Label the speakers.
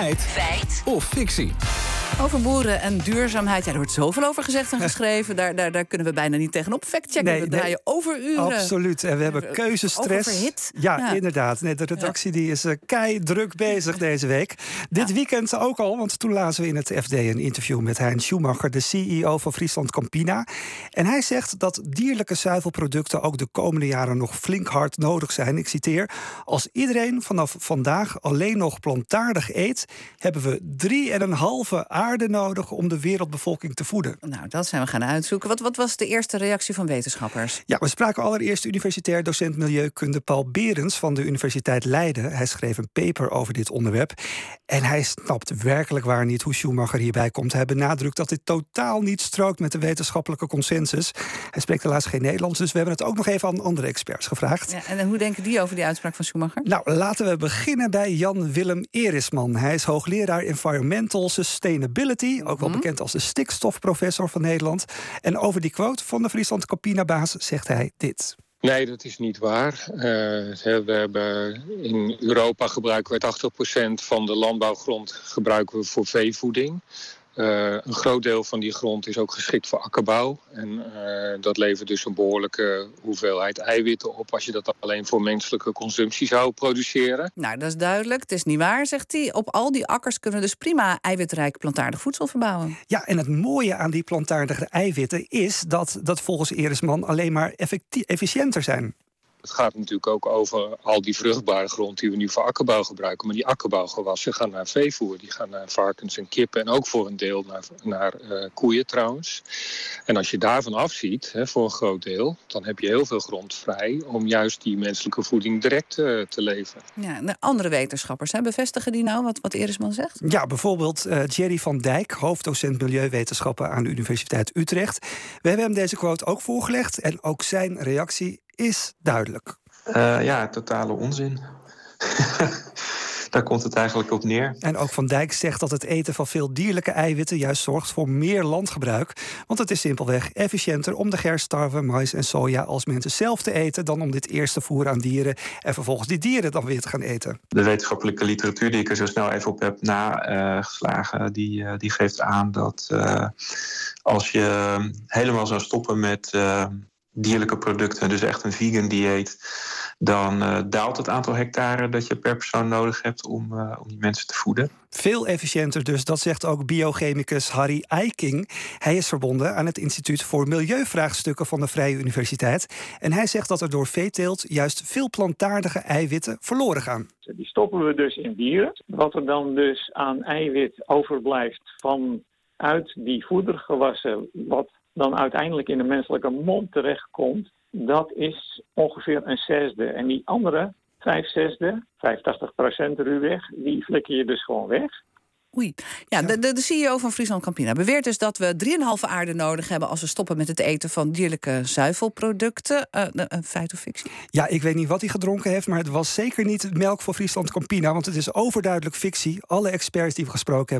Speaker 1: Feit.
Speaker 2: Feit.
Speaker 1: Of fictie.
Speaker 3: Over boeren en duurzaamheid. Ja, er wordt zoveel over gezegd en geschreven. Daar, daar, daar kunnen we bijna niet tegenop. Factchecken.
Speaker 4: Nee,
Speaker 3: we
Speaker 4: nee.
Speaker 3: draaien overuren.
Speaker 4: Absoluut. En we hebben keuzestress. Ja,
Speaker 3: Ja.
Speaker 4: inderdaad. Nee, de redactie die is eh, kei druk bezig deze week. Dit weekend ook al, want toen lazen we in het FD een interview met Hein Schumacher, de CEO van Friesland Campina. En hij zegt dat dierlijke zuivelproducten ook de komende jaren nog flink hard nodig zijn. Ik citeer: Als iedereen vanaf vandaag alleen nog plantaardig eet, hebben we drie en een halve aarde nodig om de wereldbevolking te voeden.
Speaker 3: Nou, dat zijn we gaan uitzoeken. Wat, wat was de eerste reactie van wetenschappers?
Speaker 4: Ja, we spraken allereerst universitair docent milieukunde Paul Berends van de Universiteit Leiden. Hij schreef een paper over dit onderwerp. En hij snapt werkelijk waar niet hoe Schumacher hierbij komt. Hij benadrukt dat dit totaal niet strookt met de wetenschappelijke consensus. Hij spreekt helaas geen Nederlands, dus we hebben het ook nog even aan andere experts gevraagd.
Speaker 3: Ja, en hoe denken die over die uitspraak van Schumacher?
Speaker 4: Nou, laten we beginnen bij Jan Willem Erisman. Hij is hoogleraar Environmental Sustainability, ook wel bekend als de stikstofprofessor van Nederland. En over die quote van de Friesland Campina-baas zegt hij dit.
Speaker 5: Nee, dat is niet waar. Eh, we hebben in Europa gebruiken we 80% van de landbouwgrond gebruiken we voor veevoeding. Eh, een groot deel van die grond is ook geschikt voor akkerbouw. En eh, dat levert dus een behoorlijke hoeveelheid eiwitten op als je dat alleen voor menselijke consumptie zou produceren.
Speaker 3: Nou, dat is duidelijk. Het is niet waar, zegt hij. Op al die akkers kunnen we dus prima eiwitrijk plantaardig voedsel verbouwen.
Speaker 4: Ja, en het mooie aan die plantaardige eiwitten is dat dat volgens Erisman alleen maar effectie- efficiënter zijn.
Speaker 5: Het gaat natuurlijk ook over al die vruchtbare grond die we nu voor akkerbouw gebruiken. Maar die akkerbouwgewassen gaan naar veevoer. Die gaan naar varkens en kippen. En ook voor een deel naar, naar eh, koeien trouwens. En als je daarvan afziet, hè, voor een groot deel... dan heb je heel veel grond vrij om juist die menselijke voeding direct eh, te leveren.
Speaker 3: Ja, de andere wetenschappers, hè, bevestigen die nou wat, wat Erisman zegt?
Speaker 4: Ja, bijvoorbeeld eh, Jerry van Dijk, hoofddocent Milieuwetenschappen aan de Universiteit Utrecht. We hebben hem deze quote ook voorgelegd en ook zijn reactie is duidelijk.
Speaker 6: Eh, ja, totale onzin. Daar komt het eigenlijk op neer.
Speaker 4: En ook Van Dijk zegt dat het eten van veel dierlijke eiwitten juist zorgt voor meer landgebruik. Want het is simpelweg efficiënter om de gerst, tarwe, mais en soja als mensen zelf te eten dan om dit eerst te voeren aan dieren en vervolgens die dieren dan weer te gaan eten.
Speaker 6: De wetenschappelijke literatuur die ik er zo snel even op heb nageslagen, die, eh, die geeft aan dat eh, als je helemaal zou stoppen met eh, dierlijke producten, dus echt een vegan dieet, dan eh, daalt het aantal hectare dat je per persoon nodig hebt om, eh, om die mensen te voeden.
Speaker 4: Veel efficiënter dus, dat zegt ook biochemicus Harry Eiking. Hij is verbonden aan het Instituut voor Milieuvraagstukken van de Vrije Universiteit. En hij zegt dat er door veeteelt juist veel plantaardige eiwitten verloren gaan.
Speaker 7: Die stoppen we dus in dieren. Wat er dan dus aan eiwit overblijft vanuit die voedergewassen, wat dan uiteindelijk in de menselijke mond terechtkomt, dat is ongeveer een zesde. En die andere vijf zesde, 85 procent ruwweg, die flikker je dus gewoon weg.
Speaker 3: Oei. Ja, de, de, de CEO van Friesland Campina beweert dus dat we 3,5 aarde nodig hebben als we stoppen met het eten van dierlijke zuivelproducten. Eh, een feit of fictie?
Speaker 4: Ja, ik weet niet wat hij gedronken heeft, maar het was zeker niet melk voor Friesland Campina, want het is overduidelijk fictie. Alle experts die we gesproken hebben